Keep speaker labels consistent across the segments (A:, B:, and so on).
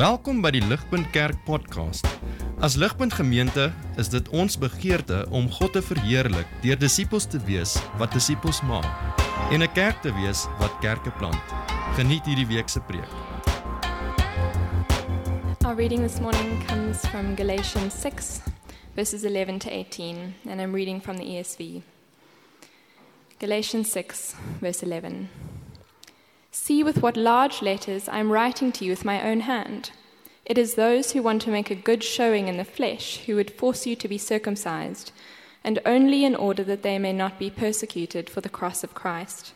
A: Welkom by die Ligpunt Kerk podcast. As Ligpunt Gemeente is dit ons begeerte om God te verheerlik deur disippels te wees wat disippels maak en 'n kerk te wees wat kerke plant. Geniet hierdie week se preek.
B: Our reading this morning comes from Galatians 6, verses 11 to 18, and I'm reading from the ESV. Galatians 6, verse 11. See with what large letters I am writing to you with my own hand. It is those who want to make a good showing in the flesh who would force you to be circumcised, and only in order that they may not be persecuted for the cross of Christ.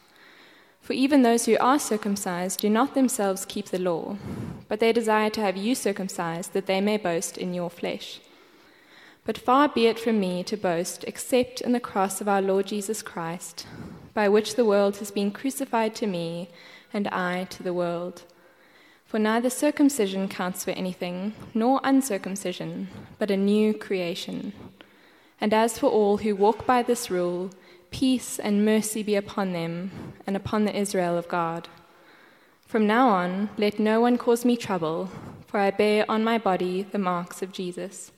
B: For even those who are circumcised do not themselves keep the law, but they desire to have you circumcised that they may boast in your flesh. But far be it from me to boast except in the cross of our Lord Jesus Christ, by which the world has been crucified to me and I to the world. For neither circumcision counts for anything, nor uncircumcision, but a new creation. And as for all who walk by this rule, peace and mercy be upon them and upon the Israel of God. From now on, let no one cause me trouble, for I bear on my body the marks of Jesus.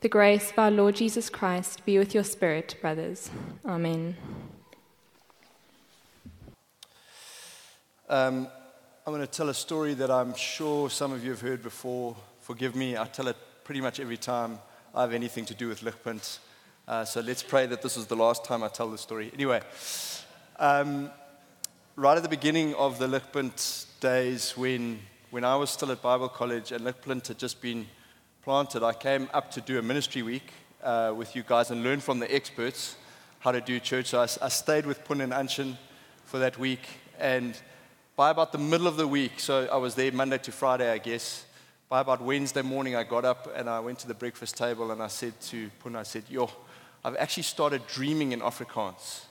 B: The grace of our Lord Jesus Christ be with your spirit, brothers. Amen.
C: Um, I'm going to tell a story that I'm sure some of you have heard before. Forgive me, I tell it pretty much every time I have anything to do with Ligpunt. Uh, so let's pray that this is the last time I tell the story. Anyway, um, right at the beginning of the Ligpunt days, when, when I was still at Bible college and Ligpunt had just been planted, I came up to do a ministry week uh, with you guys and learn from the experts how to do church. So I, I stayed with Pun and Anshin for that week. And by about the middle of the week, so I was there Monday to Friday, I guess. By about Wednesday morning, I got up and I went to the breakfast table and I said to Puna, I said, Yo, I've actually started dreaming in Afrikaans.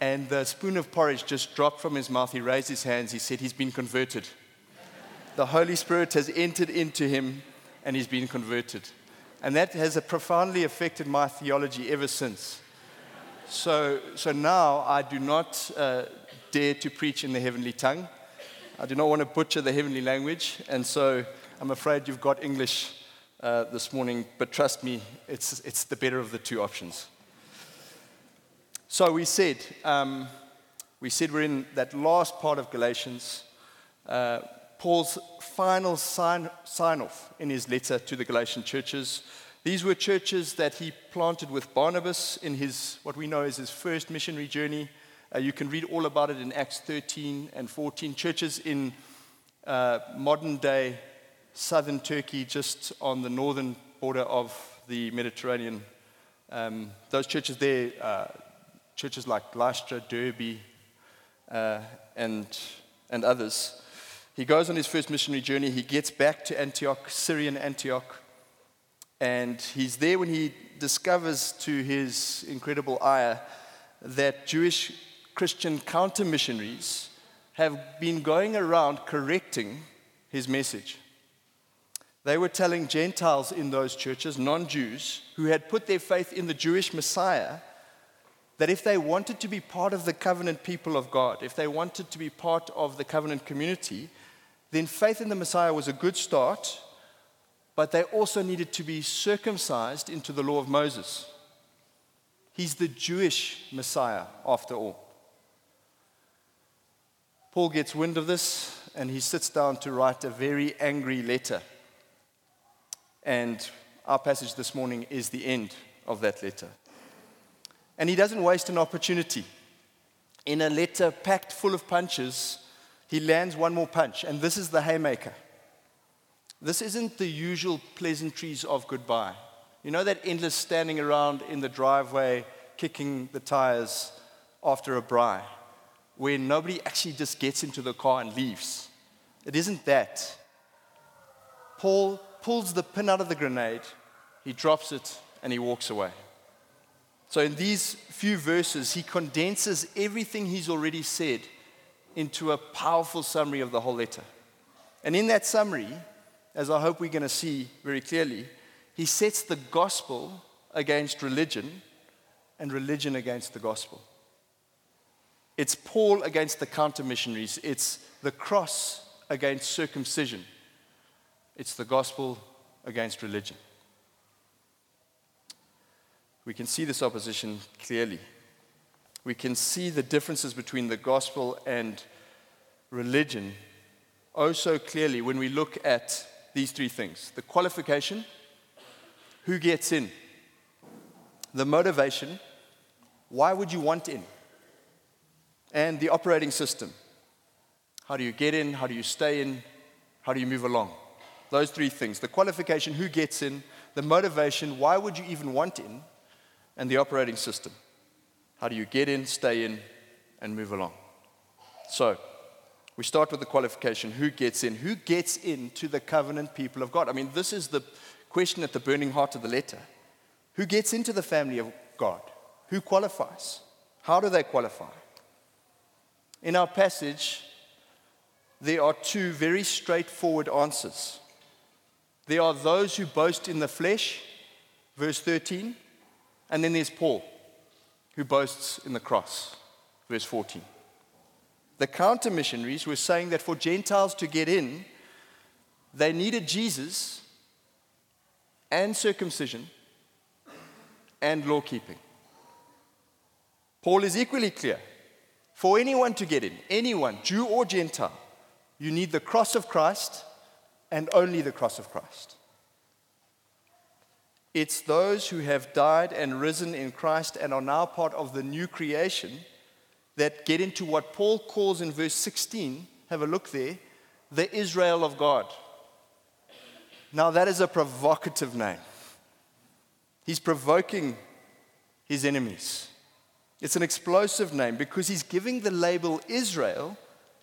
C: And the spoon of porridge just dropped from his mouth. He raised his hands. He said, He's been converted. The Holy Spirit has entered into him and he's been converted. And that has profoundly affected my theology ever since. So, so now I do not uh, dare to preach in the heavenly tongue. I do not want to butcher the heavenly language, and so I'm afraid you've got English uh, this morning, but trust me, it's, it's the better of the two options. So we said, um, we said we're in that last part of Galatians, uh, Paul's final sign, sign off in his letter to the Galatian churches. These were churches that he planted with Barnabas in his, what we know as his first missionary journey. Uh, you can read all about it in Acts 13 and 14. Churches in uh, modern day southern Turkey, just on the northern border of the Mediterranean. Um, those churches there, uh, churches like Lystra, Derbe, uh, and, and others. He goes on his first missionary journey. He gets back to Antioch, Syrian Antioch, and he's there when he discovers to his incredible ire that Jewish Christian counter missionaries have been going around correcting his message. They were telling Gentiles in those churches, non Jews, who had put their faith in the Jewish Messiah, that if they wanted to be part of the covenant people of God, if they wanted to be part of the covenant community, then faith in the Messiah was a good start, but they also needed to be circumcised into the law of Moses. He's the Jewish Messiah, after all. Paul gets wind of this and he sits down to write a very angry letter. And our passage this morning is the end of that letter. And he doesn't waste an opportunity. In a letter packed full of punches, he lands one more punch, and this is the haymaker. This isn't the usual pleasantries of goodbye. You know that endless standing around in the driveway, kicking the tires after a braai? Where nobody actually just gets into the car and leaves. It isn't that. Paul pulls the pin out of the grenade, he drops it, and he walks away. So, in these few verses, he condenses everything he's already said into a powerful summary of the whole letter. And in that summary, as I hope we're going to see very clearly, he sets the gospel against religion and religion against the gospel. It's Paul against the counter missionaries, it's the cross against circumcision. it's the gospel against religion. We can see this opposition clearly. We can see the differences between the gospel and religion oh so clearly when we look at these three things the qualification, who gets in, the motivation, why would you want in, and the operating system. How do you get in? How do you stay in? How do you move along? Those three things the qualification, who gets in, the motivation, why would you even want in, and the operating system. How do you get in, stay in, and move along? So, we start with the qualification who gets in? Who gets into the covenant people of God? I mean, this is the question at the burning heart of the letter. Who gets into the family of God? Who qualifies? How do they qualify? In our passage, there are two very straightforward answers. There are those who boast in the flesh, verse 13, and then there's Paul, who boasts in the cross, verse 14. The counter missionaries were saying that for Gentiles to get in, they needed Jesus and circumcision and law keeping. Paul is equally clear. For anyone to get in, anyone, Jew or Gentile, you need the cross of Christ and only the cross of Christ. It's those who have died and risen in Christ and are now part of the new creation that get into what Paul calls in verse 16. Have a look there the Israel of God. Now, that is a provocative name. He's provoking his enemies. It's an explosive name because he's giving the label Israel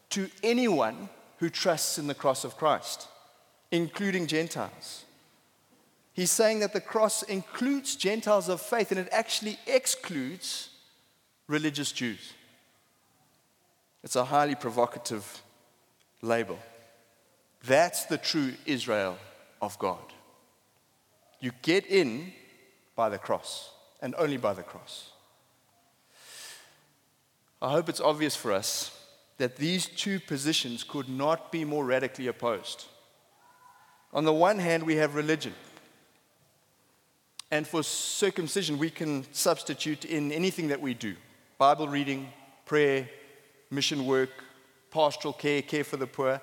C: to anyone who trusts in the cross of Christ, including Gentiles. He's saying that the cross includes Gentiles of faith and it actually excludes religious Jews. It's a highly provocative label. That's the true Israel of God. You get in by the cross and only by the cross. I hope it's obvious for us that these two positions could not be more radically opposed. On the one hand, we have religion. And for circumcision, we can substitute in anything that we do Bible reading, prayer, mission work, pastoral care, care for the poor.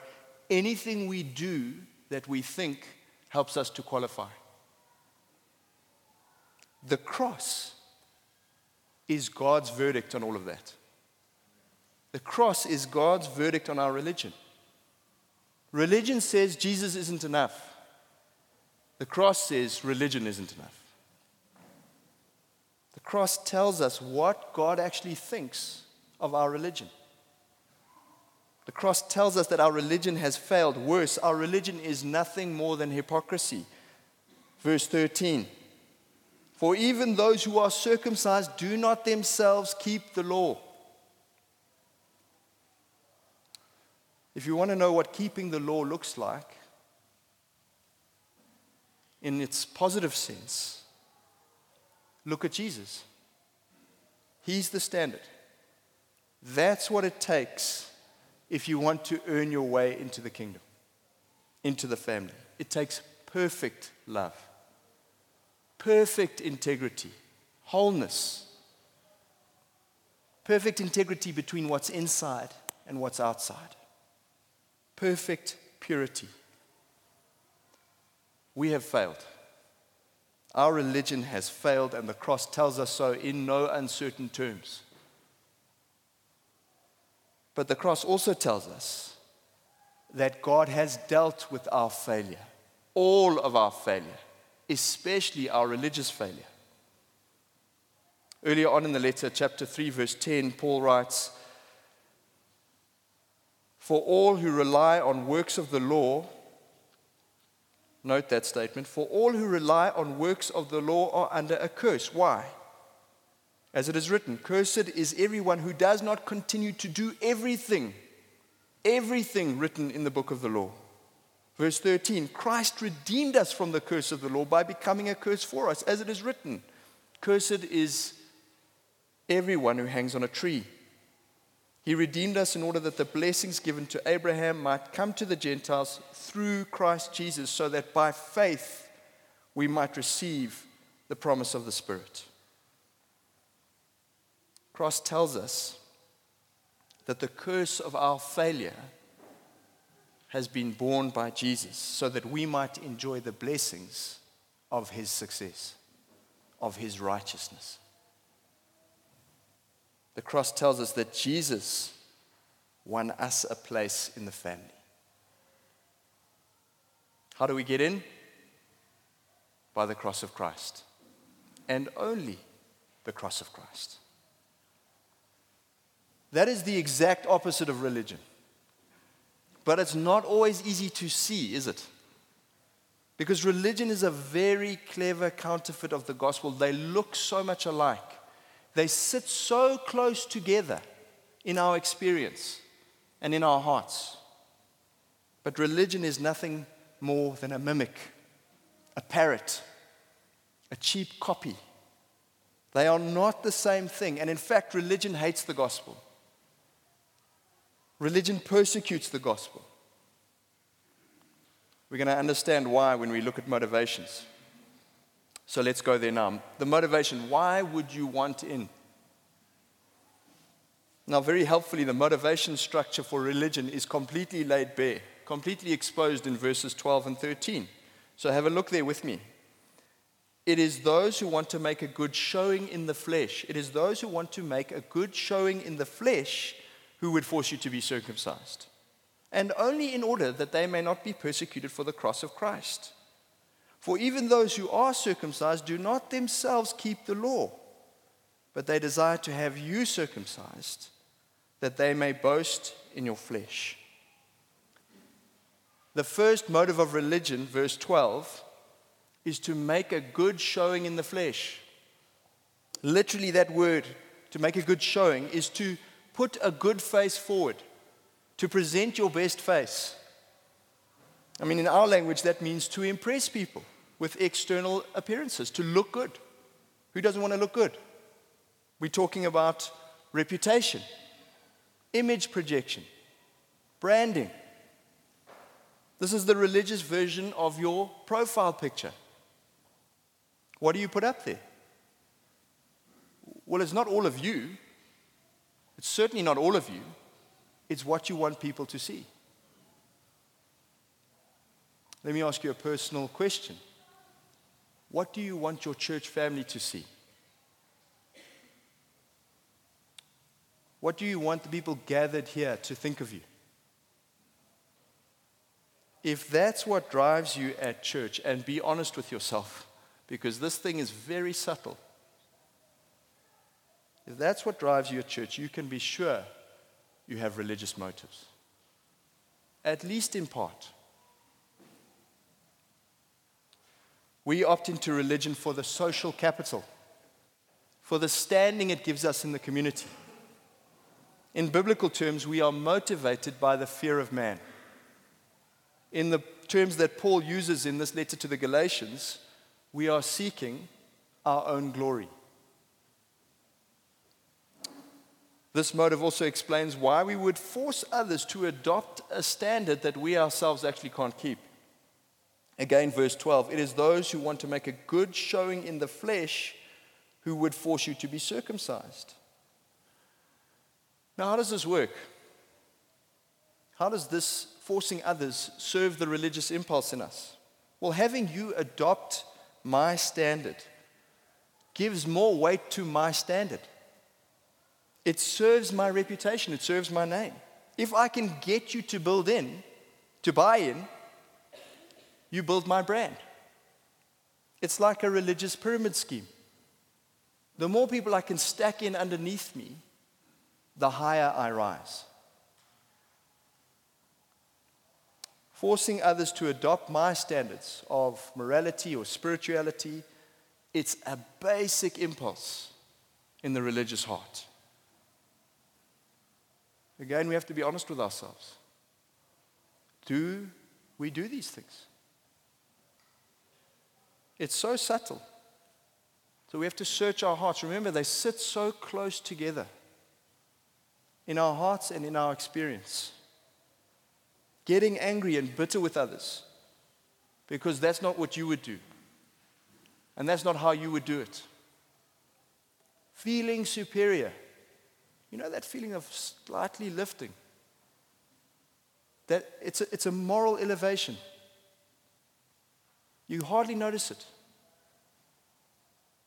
C: Anything we do that we think helps us to qualify. The cross is God's verdict on all of that. The cross is God's verdict on our religion. Religion says Jesus isn't enough. The cross says religion isn't enough The cross tells us what God actually thinks of our religion. The cross tells us that our religion has failed. Worse, our religion is nothing more than hypocrisy. Verse 13 For even those who are circumcised do not themselves keep the law. If you want to know what keeping the law looks like, in its positive sense, Look at Jesus. He's the standard. That's what it takes if you want to earn your way into the kingdom, into the family. It takes perfect love, perfect integrity, wholeness, perfect integrity between what's inside and what's outside, perfect purity. We have failed. Our religion has failed, and the cross tells us so in no uncertain terms. But the cross also tells us that God has dealt with our failure, all of our failure, especially our religious failure. Earlier on in the letter, chapter 3, verse 10, Paul writes, For all who rely on works of the law Note that statement. For all who rely on works of the law are under a curse. Why? As it is written, Cursed is everyone who does not continue to do everything, everything written in the book of the law. Verse 13 Christ redeemed us from the curse of the law by becoming a curse for us, as it is written. Cursed is everyone who hangs on a tree. He redeemed us in order that the blessings given to Abraham might come to the Gentiles through Christ Jesus, so that by faith we might receive the promise of the Spirit. Cross tells us that the curse of our failure has been borne by Jesus so that we might enjoy the blessings of his success, of his righteousness. The cross tells us that Jesus won us a place in the family. How do we get in? By the cross of Christ. And only the cross of Christ. That is the exact opposite of religion. But it's not always easy to see, is it? Because religion is a very clever counterfeit of the gospel. They look so much alike. They sit so close together in our experience and in our hearts. But religion is nothing more than a mimic, a parrot, a cheap copy. They are not the same thing. And in fact, religion hates the gospel. Religion persecutes the gospel. We're going to understand why when we look at motivations. So let's go there now. The motivation why would you want in? Now, very helpfully, the motivation structure for religion is completely laid bare, completely exposed in verses 12 and 13. So have a look there with me. It is those who want to make a good showing in the flesh. It is those who want to make a good showing in the flesh who would force you to be circumcised. And only in order that they may not be persecuted for the cross of Christ. For even those who are circumcised do not themselves keep the law, but they desire to have you circumcised that they may boast in your flesh. The first motive of religion, verse 12, is to make a good showing in the flesh. Literally, that word, to make a good showing, is to put a good face forward, to present your best face. I mean, in our language, that means to impress people with external appearances, to look good. Who doesn't want to look good? We're talking about reputation image projection, branding. This is the religious version of your profile picture. What do you put up there? Well, it's not all of you. It's certainly not all of you. It's what you want people to see. Let me ask you a personal question. What do you want your church family to see? What do you want the people gathered here to think of you? If that's what drives you at church, and be honest with yourself, because this thing is very subtle. If that's what drives you at church, you can be sure you have religious motives, at least in part. We opt into religion for the social capital, for the standing it gives us in the community in biblical terms, we are motivated by the fear of man. In the terms that Paul uses in this letter to the Galatians, we are seeking our own glory. This motive also explains why we would force others to adopt a standard that we ourselves actually can't keep. Again, verse 12 it is those who want to make a good showing in the flesh who would force you to be circumcised. Now, how does this work? How does this forcing others serve the religious impulse in us? Well, having you adopt my standard gives more weight to my standard. It serves my reputation, it serves my name. If I can get you to build in, to buy in, you build my brand. It's like a religious pyramid scheme. The more people I can stack in underneath me, the higher I rise. Forcing others to adopt my standards of morality or spirituality, it's a basic impulse in the religious heart. Again, we have to be honest with ourselves. Do we do these things? It's so subtle. So we have to search our hearts. Remember, they sit so close together. in our hearts and in our experience. Getting angry and bitter with others because that's not what you would do. And that's not how you would do it. Feeling superior. You know that feeling of slightly lifting? That it's a, it's a moral elevation. You hardly notice it.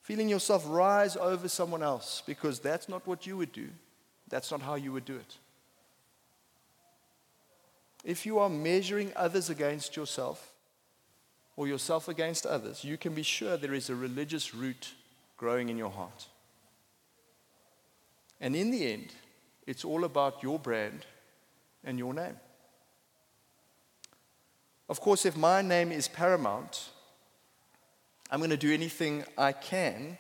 C: Feeling yourself rise over someone else because that's not what you would do. That's not how you would do it. If you are measuring others against yourself or yourself against others, you can be sure there is a religious root growing in your heart. And in the end, it's all about your brand and your name. Of course, if my name is paramount, I'm going to do anything I can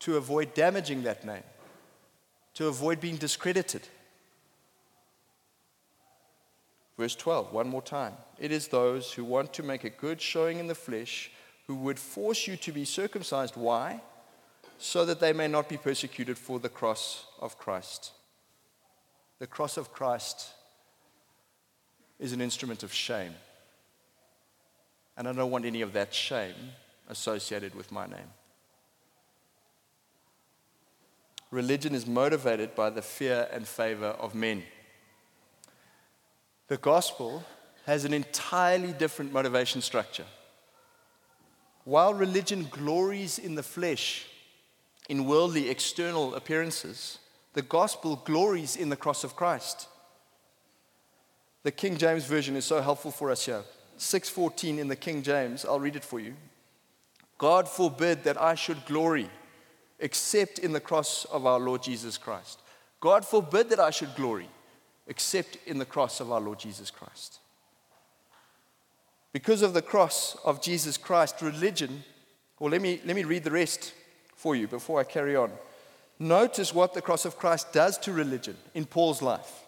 C: to avoid damaging that name, to avoid being discredited. Verse 12, one more time. It is those who want to make a good showing in the flesh who would force you to be circumcised. Why? So that they may not be persecuted for the cross of Christ. The cross of Christ is an instrument of shame. And I don't want any of that shame associated with my name. Religion is motivated by the fear and favor of men. The gospel has an entirely different motivation structure. While religion glories in the flesh, in worldly external appearances, the gospel glories in the cross of Christ. The King James Version is so helpful for us here. 6:14 in the King James, I'll read it for you. God forbid that I should glory except in the cross of our Lord Jesus Christ. God forbid that I should glory except in the cross of our Lord Jesus Christ. Because of the cross of Jesus Christ, religion, well, let me, let me read the rest for you before I carry on. Notice what the cross of Christ does to religion in Paul's life.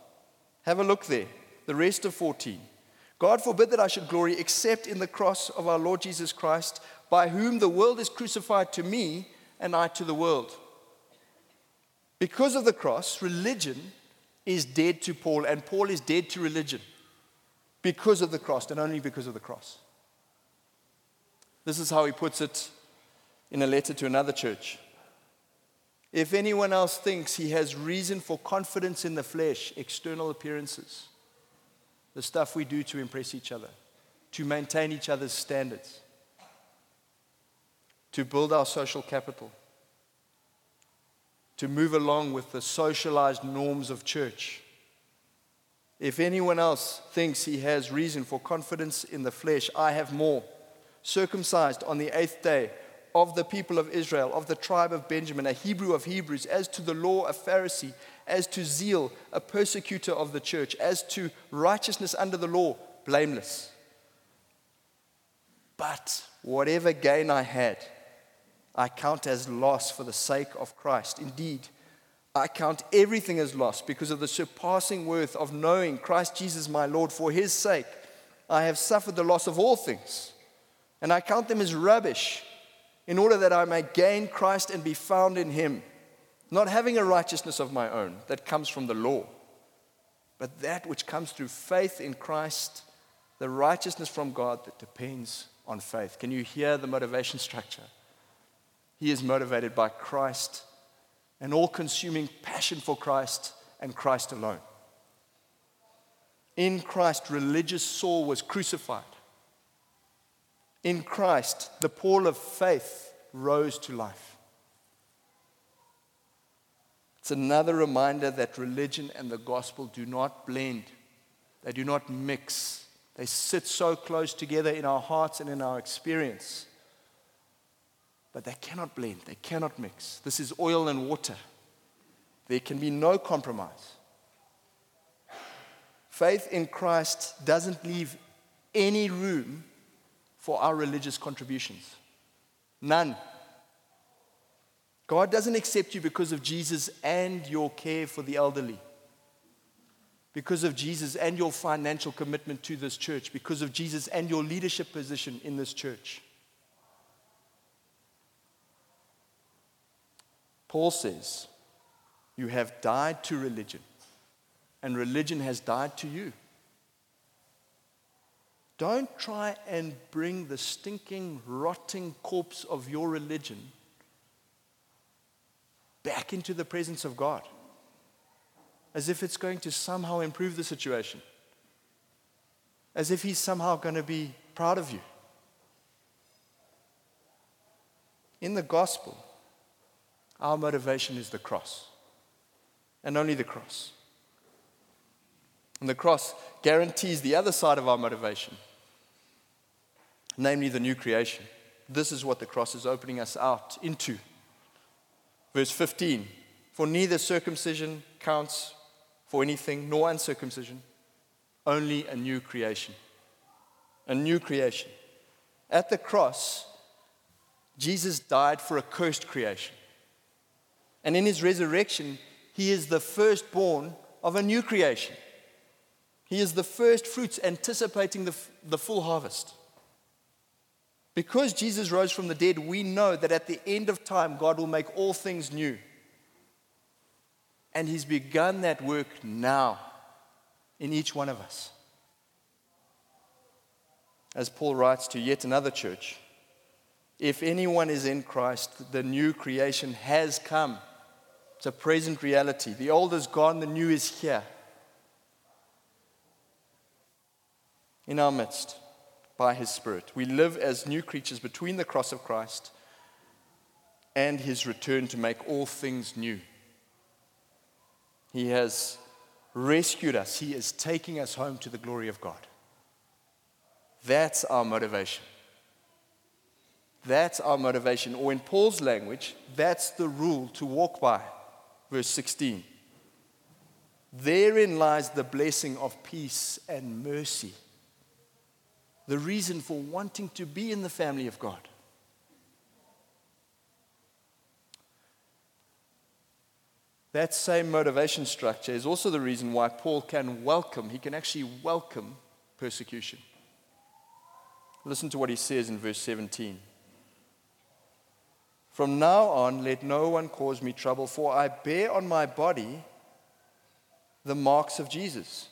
C: Have a look there, the rest of 14. God forbid that I should glory except in the cross of our Lord Jesus Christ, by whom the world is crucified to me and I to the world. Because of the cross, religion is dead to Paul, and Paul is dead to religion because of the cross and only because of the cross. This is how he puts it in a letter to another church. If anyone else thinks he has reason for confidence in the flesh, external appearances, the stuff we do to impress each other, to maintain each other's standards, to build our social capital, to move along with the socialized norms of church. If anyone else thinks he has reason for confidence in the flesh, I have more. Circumcised on the eighth day, of the people of Israel, of the tribe of Benjamin, a Hebrew of Hebrews, as to the law, a Pharisee, as to zeal, a persecutor of the church, as to righteousness under the law, blameless. But whatever gain I had, I count as loss for the sake of Christ. Indeed, I count everything as loss because of the surpassing worth of knowing Christ Jesus my Lord. For his sake, I have suffered the loss of all things, and I count them as rubbish in order that I may gain Christ and be found in him not having a righteousness of my own that comes from the law, but that which comes through faith in Christ, the righteousness from God that depends on faith. Can you hear the motivation structure? He is motivated by Christ, an all consuming passion for Christ and Christ alone. In Christ, religious Saul was crucified. In Christ, the Paul of faith rose to life. It's another reminder that religion and the gospel do not blend, they do not mix. They sit so close together in our hearts and in our experience. But they cannot blend, they cannot mix. This is oil and water. There can be no compromise. Faith in Christ doesn't leave any room for our religious contributions. None. God doesn't accept you because of Jesus and your care for the elderly, because of Jesus and your financial commitment to this church, because of Jesus and your leadership position in this church. Paul says, You have died to religion. and religion has died to you. Don't try and bring the stinking, rotting corpse of your religion back into the presence of God as if it's going to somehow improve the situation, as if He's somehow going to be proud of you. In the gospel, our motivation is the cross, and only the cross. And the cross guarantees the other side of our motivation, namely the new creation. This is what the cross is opening us out into. Verse 15 For neither circumcision counts for anything, nor uncircumcision, only a new creation. A new creation. At the cross, Jesus died for a cursed creation. And in his resurrection, he is the firstborn of a new creation. He is the first fruits anticipating the, the full harvest. Because Jesus rose from the dead, we know that at the end of time, God will make all things new. And He's begun that work now in each one of us. As Paul writes to yet another church, if anyone is in Christ, the new creation has come. It's a present reality. The old is gone, the new is here. in our midst by his Spirit. We live as new creatures between the cross of Christ and his return to make all things new. He has rescued us, he is taking us home to the glory of God. That's our motivation. That's our motivation. Or in Paul's language, that's the rule to walk by. Verse 16. Therein lies the blessing of peace and mercy the reason for wanting to be in the family of God. That same motivation structure is also the reason why Paul can welcome, he can actually welcome persecution. Listen to what he says in verse 17. From now on, let no one cause me trouble, for I bear on my body the marks of Jesus.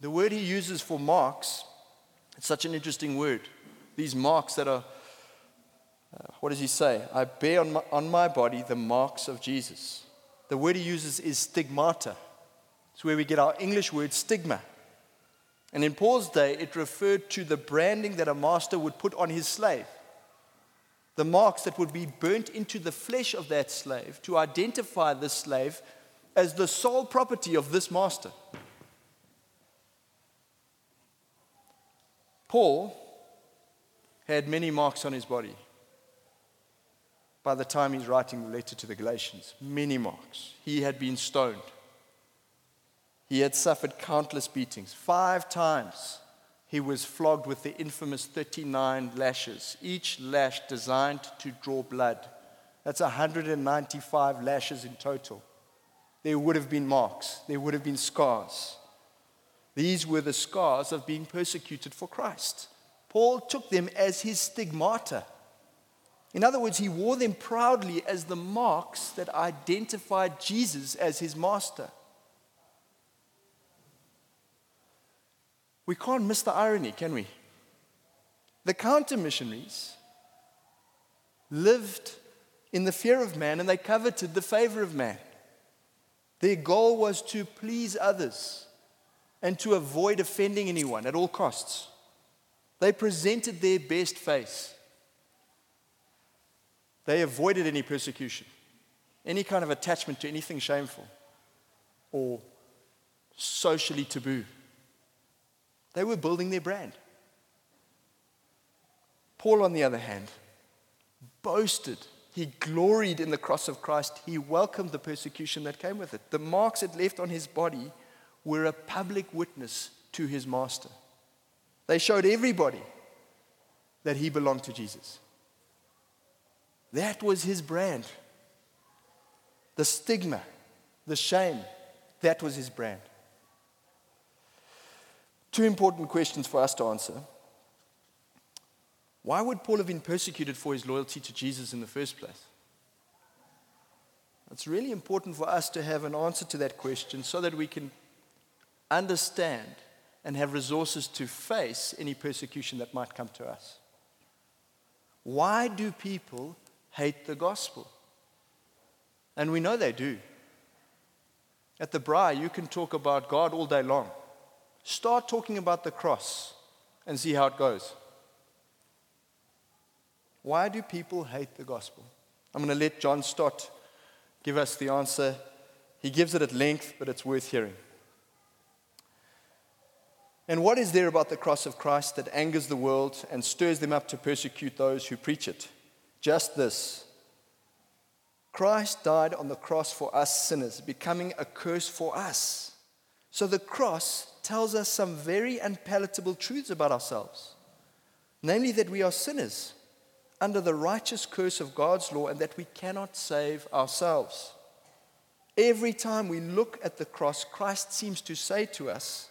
C: The word he uses for marks it's such an interesting word. These marks that are, uh, what does he say? I bear on my, on my body the marks of Jesus. The word he uses is stigmata. It's where we get our English word stigma. And in Paul's day, it referred to the branding that a master would put on his slave. The marks that would be burnt into the flesh of that slave to identify the slave as the sole property of this master. Paul had many marks on his body by the time he's writing the letter to the Galatians. Many marks. He had been stoned, he had suffered countless beatings. Five times he was flogged with the infamous 39 lashes, each lash designed to draw blood. That's 195 lashes in total. There would have been marks, there would have been scars. These were the scars of being persecuted for Christ. Paul took them as his stigmata. In other words, he wore them proudly as the marks that identified Jesus as his master. We can't miss the irony, can we? The counter missionaries lived in the fear of man and they coveted the favor of man. Their goal was to please others and to avoid offending anyone at all costs. They presented their best face. They avoided any persecution, any kind of attachment to anything shameful or socially taboo. They were building their brand. Paul, on the other hand, boasted. He gloried in the cross of Christ. He welcomed the persecution that came with it. The marks it left on his body were a public witness to his master. They showed everybody that he belonged to Jesus. That was his brand. The stigma, the shame, that was his brand. Two important questions for us to answer. Why would Paul have been persecuted for his loyalty to Jesus in the first place? It's really important for us to have an answer to that question so that we can understand, and have resources to face any persecution that might come to us. Why do people hate the gospel? And we know they do. At the Braai, you can talk about God all day long. Start talking about the cross and see how it goes. Why do people hate the gospel? I'm going to let John Stott give us the answer. He gives it at length, but it's worth hearing. And what is there about the cross of Christ that angers the world and stirs them up to persecute those who preach it? Just this Christ died on the cross for us sinners, becoming a curse for us. So the cross tells us some very unpalatable truths about ourselves namely, that we are sinners under the righteous curse of God's law and that we cannot save ourselves. Every time we look at the cross, Christ seems to say to us,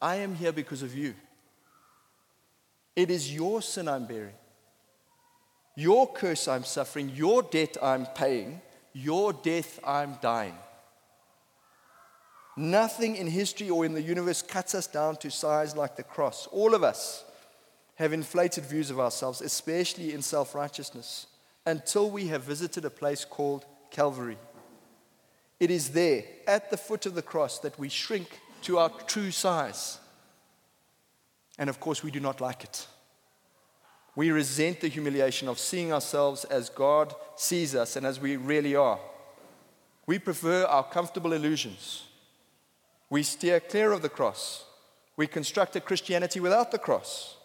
C: I am here because of you. It is your sin I'm bearing, your curse I'm suffering, your debt I'm paying, your death I'm dying. Nothing in history or in the universe cuts us down to size like the cross. All of us have inflated views of ourselves, especially in self righteousness, until we have visited a place called Calvary. It is there, at the foot of the cross, that we shrink to our true size. And of course, we do not like it. We resent the humiliation of seeing ourselves as God sees us and as we really are. We prefer our comfortable illusions. We steer clear of the cross. We construct a Christianity without the cross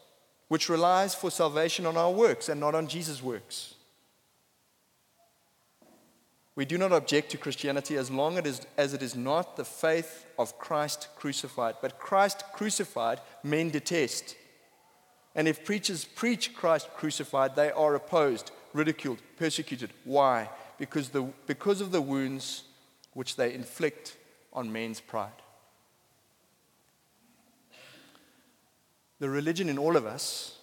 C: which relies for salvation on our works and not on Jesus' works. We do not object to Christianity as long as it is not the faith of Christ crucified. But Christ crucified, men detest. And if preachers preach Christ crucified, they are opposed, ridiculed, persecuted. Why? Because, the, because of the wounds which they inflict on men's pride. The religion in all of us,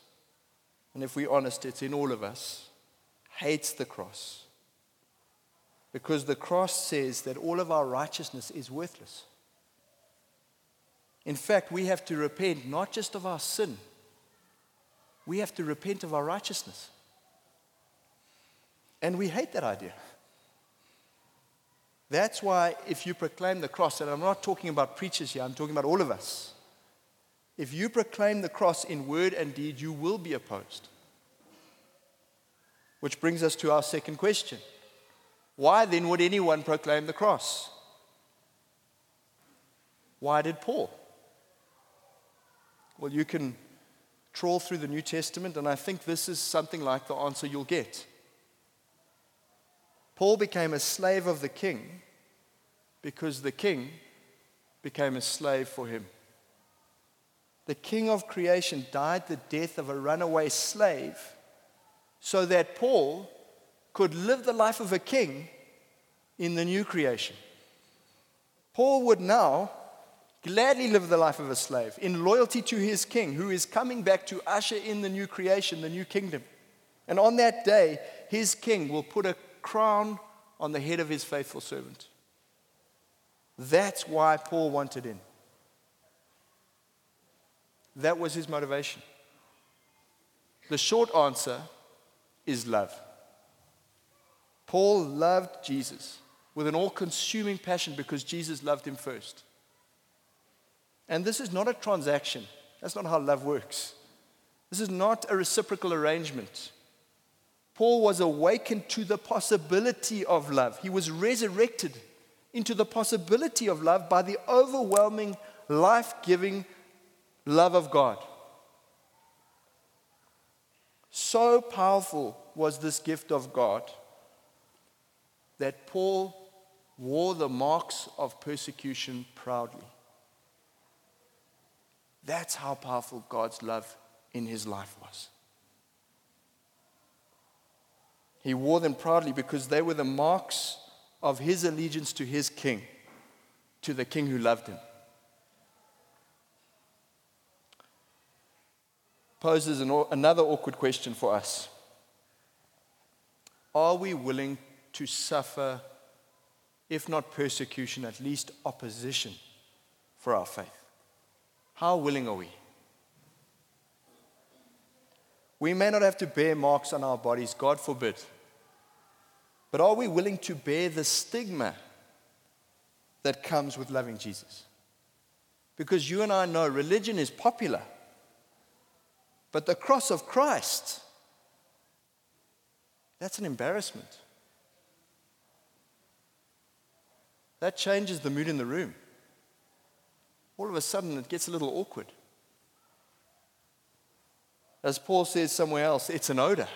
C: and if we're honest, it's in all of us, hates the cross. Because the cross says that all of our righteousness is worthless. In fact, we have to repent not just of our sin, we have to repent of our righteousness. And we hate that idea. That's why, if you proclaim the cross, and I'm not talking about preachers here, I'm talking about all of us. If you proclaim the cross in word and deed, you will be opposed. Which brings us to our second question Why then would anyone proclaim the cross? Why did Paul? Well, you can trawl through the New Testament, and I think this is something like the answer you'll get. Paul became a slave of the king because the king became a slave for him the king of creation, died the death of a runaway slave so that Paul could live the life of a king in the new creation. Paul would now gladly live the life of a slave in loyalty to his king, who is coming back to usher in the new creation, the new kingdom. And on that day, his king will put a crown on the head of his faithful servant. That's why Paul wanted in. That was his motivation. The short answer is love. Paul loved Jesus with an all consuming passion because Jesus loved him first. And this is not a transaction. That's not how love works. This is not a reciprocal arrangement. Paul was awakened to the possibility of love. He was resurrected into the possibility of love by the overwhelming, life giving love of God. So powerful was this gift of God that Paul wore the marks of persecution proudly. That's how powerful God's love in his life was. He wore them proudly because they were the marks of his allegiance to his king, to the king who loved him. poses an, another awkward question for us Are we willing to suffer, if not persecution, at least opposition for our faith? How willing are we? We may not have to bear marks on our bodies, God forbid. But are we willing to bear the stigma that comes with loving Jesus? Because you and I know religion is popular, but the cross of Christ, that's an embarrassment. That changes the mood in the room. All of a sudden, it gets a little awkward. As Paul says somewhere else, it's an odor,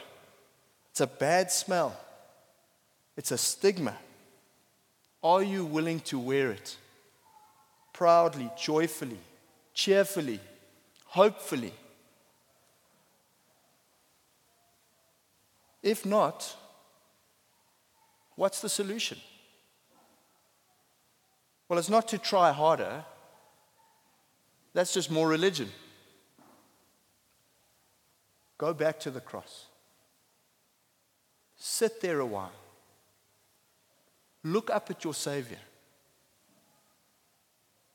C: it's a bad smell, it's a stigma. Are you willing to wear it? Proudly, joyfully, cheerfully, hopefully. If not, what's the solution? Well, it's not to try harder. That's just more religion. Go back to the cross. Sit there a while. Look up at your Savior.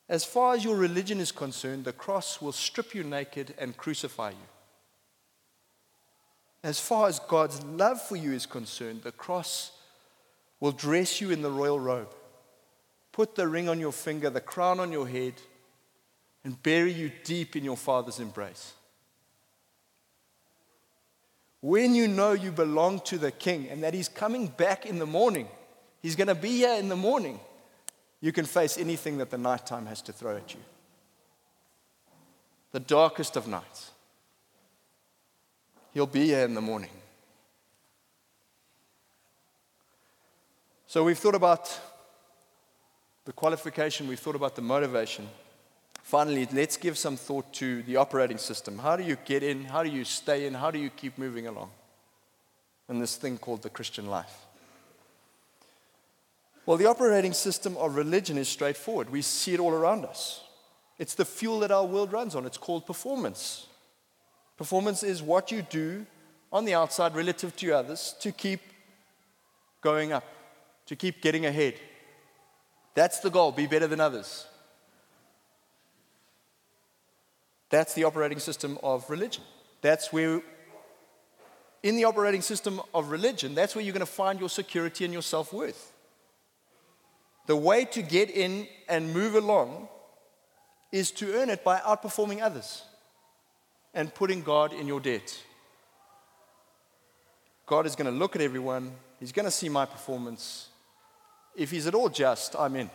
C: As far as your religion is concerned, the cross will strip you naked and crucify you. As far as God's love for you is concerned, the cross will dress you in the royal robe put the ring on your finger, the crown on your head, and bury you deep in your Father's embrace. When you know you belong to the King and that He's coming back in the morning, He's going to be here in the morning, you can face anything that the nighttime has to throw at you. The darkest of nights. He'll be here in the morning. So we've thought about the qualification, we've thought about the motivation. Finally, let's give some thought to the operating system. How do you get in? How do you stay in? How do you keep moving along in this thing called the Christian life? Well, the operating system of religion is straightforward. We see it all around us. It's the fuel that our world runs on. It's called performance. Performance is what you do on the outside relative to others to keep going up, to keep getting ahead, that's the goal be better than others. That's the operating system of religion. That's where, in the operating system of religion, that's where you're going to find your security and your self worth. The way to get in and move along is to earn it by outperforming others and putting God in your debt. God is going to look at everyone, He's going to see my performance, if he's at all just, I'm in.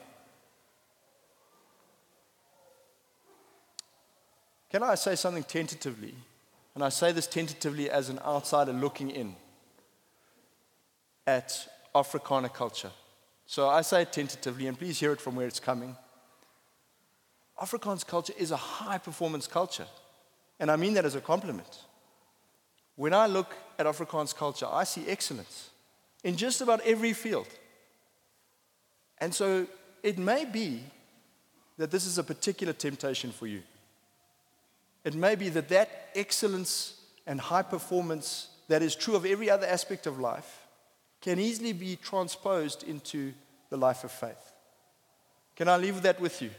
C: Can I say something tentatively? And I say this tentatively as an outsider looking in at Afrikaner culture. So I say it tentatively, and please hear it from where it's coming. Afrikaans culture is a high performance culture, and I mean that as a compliment. When I look at Afrikaans culture, I see excellence in just about every field. And so it may be that this is a particular temptation for you. It may be that that excellence and high performance that is true of every other aspect of life can easily be transposed into the life of faith. Can I leave that with you?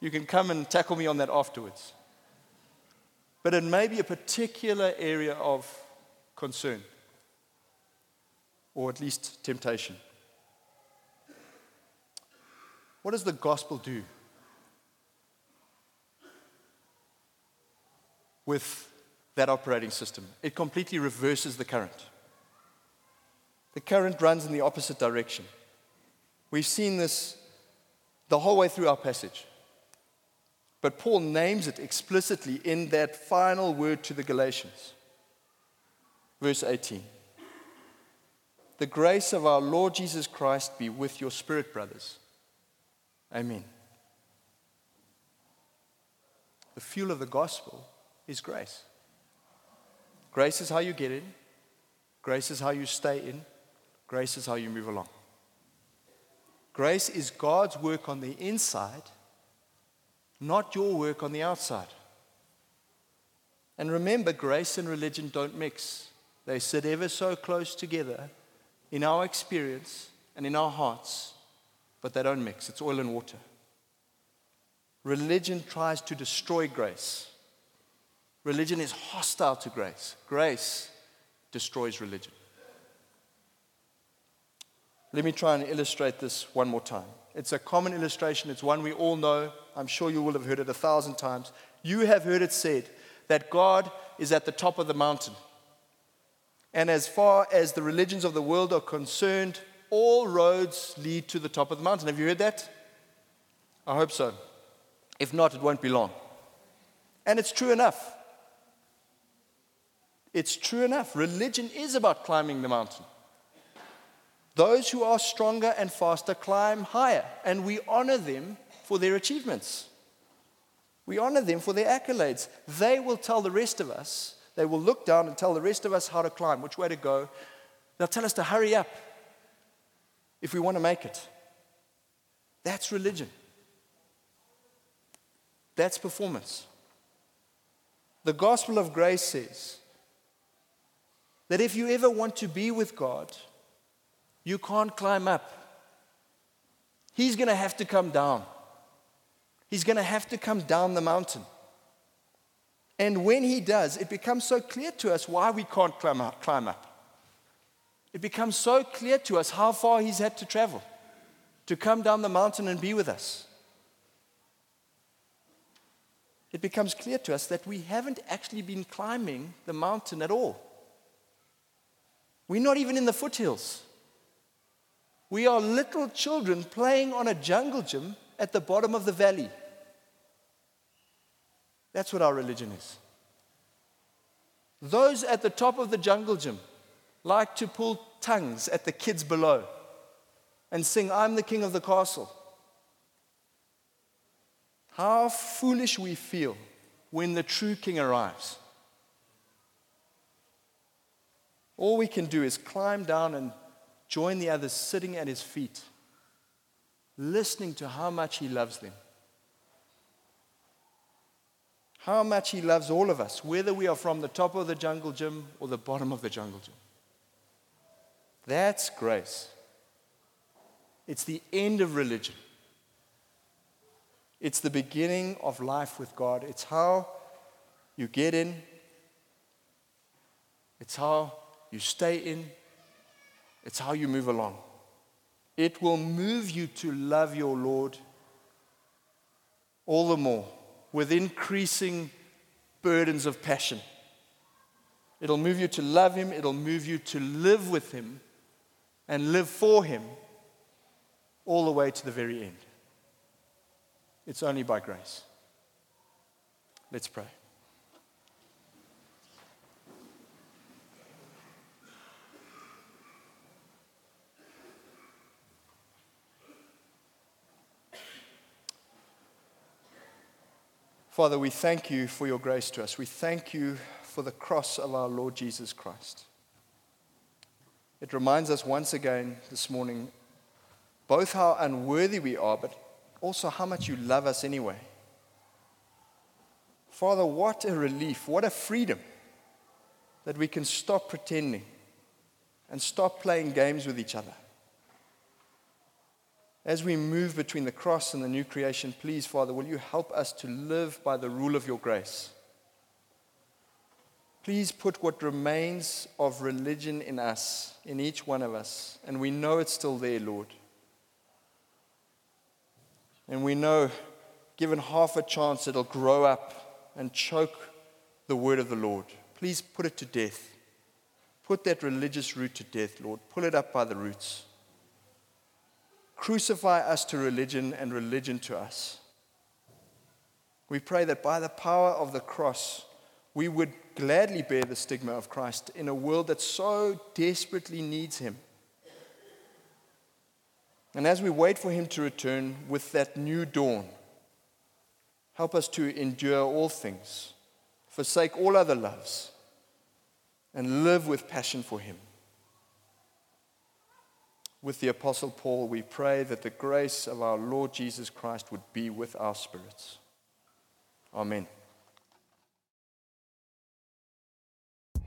C: You can come and tackle me on that afterwards. But it may be a particular area of concern, or at least temptation. What does the gospel do with that operating system? It completely reverses the current. The current runs in the opposite direction. We've seen this the whole way through our passage. But Paul names it explicitly in that final word to the Galatians. Verse 18 The grace of our Lord Jesus Christ be with your spirit, brothers. Amen. The fuel of the gospel is grace. Grace is how you get in, grace is how you stay in, grace is how you move along. Grace is God's work on the inside, not your work on the outside. And remember, grace and religion don't mix. They sit ever so close together in our experience and in our hearts but they don't mix. It's oil and water. Religion tries to destroy grace. Religion is hostile to grace. Grace destroys religion. Let me try and illustrate this one more time. It's a common illustration, it's one we all know. I'm sure you will have heard it a thousand times. You have heard it said that God is at the top of the mountain. And as far as the religions of the world are concerned, all roads lead to the top of the mountain. Have you heard that? I hope so. If not, it won't be long. And it's true enough. It's true enough. Religion is about climbing the mountain. Those who are stronger and faster climb higher, and we honor them for their achievements. We honor them for their accolades. They will tell the rest of us, they will look down and tell the rest of us how to climb, which way to go. They'll tell us to hurry up if we want to make it. That's religion. That's performance. The gospel of grace says that if you ever want to be with God, you can't climb up. He's going to have to come down. He's going to have to come down the mountain. And when he does, it becomes so clear to us why we can't climb up. Climb up. It becomes so clear to us how far he's had to travel to come down the mountain and be with us. It becomes clear to us that we haven't actually been climbing the mountain at all. We're not even in the foothills. We are little children playing on a jungle gym at the bottom of the valley. That's what our religion is. Those at the top of the jungle gym like to pull tongues at the kids below and sing, I'm the king of the castle. How foolish we feel when the true king arrives. All we can do is climb down and join the others sitting at his feet, listening to how much he loves them. How much he loves all of us, whether we are from the top of the jungle gym or the bottom of the jungle gym. That's grace. It's the end of religion. It's the beginning of life with God. It's how you get in, it's how you stay in, it's how you move along. It will move you to love your Lord all the more with increasing burdens of passion. It'll move you to love Him, it'll move you to live with Him and live for Him all the way to the very end. It's only by grace. Let's pray. Father, we thank you for your grace to us. We thank you for the cross of our Lord Jesus Christ. It reminds us once again this morning both how unworthy we are, but also how much you love us anyway. Father, what a relief, what a freedom that we can stop pretending and stop playing games with each other. As we move between the cross and the new creation, please, Father, will you help us to live by the rule of your grace? Please put what remains of religion in us, in each one of us. And we know it's still there, Lord. And we know, given half a chance, it'll grow up and choke the word of the Lord. Please put it to death. Put that religious root to death, Lord. Pull it up by the roots. Crucify us to religion and religion to us. We pray that by the power of the cross, we would gladly bear the stigma of Christ in a world that so desperately needs him. And as we wait for him to return with that new dawn, help us to endure all things, forsake all other loves, and live with passion for him. With the Apostle Paul, we pray that the grace of our Lord Jesus Christ would be with our spirits. Amen.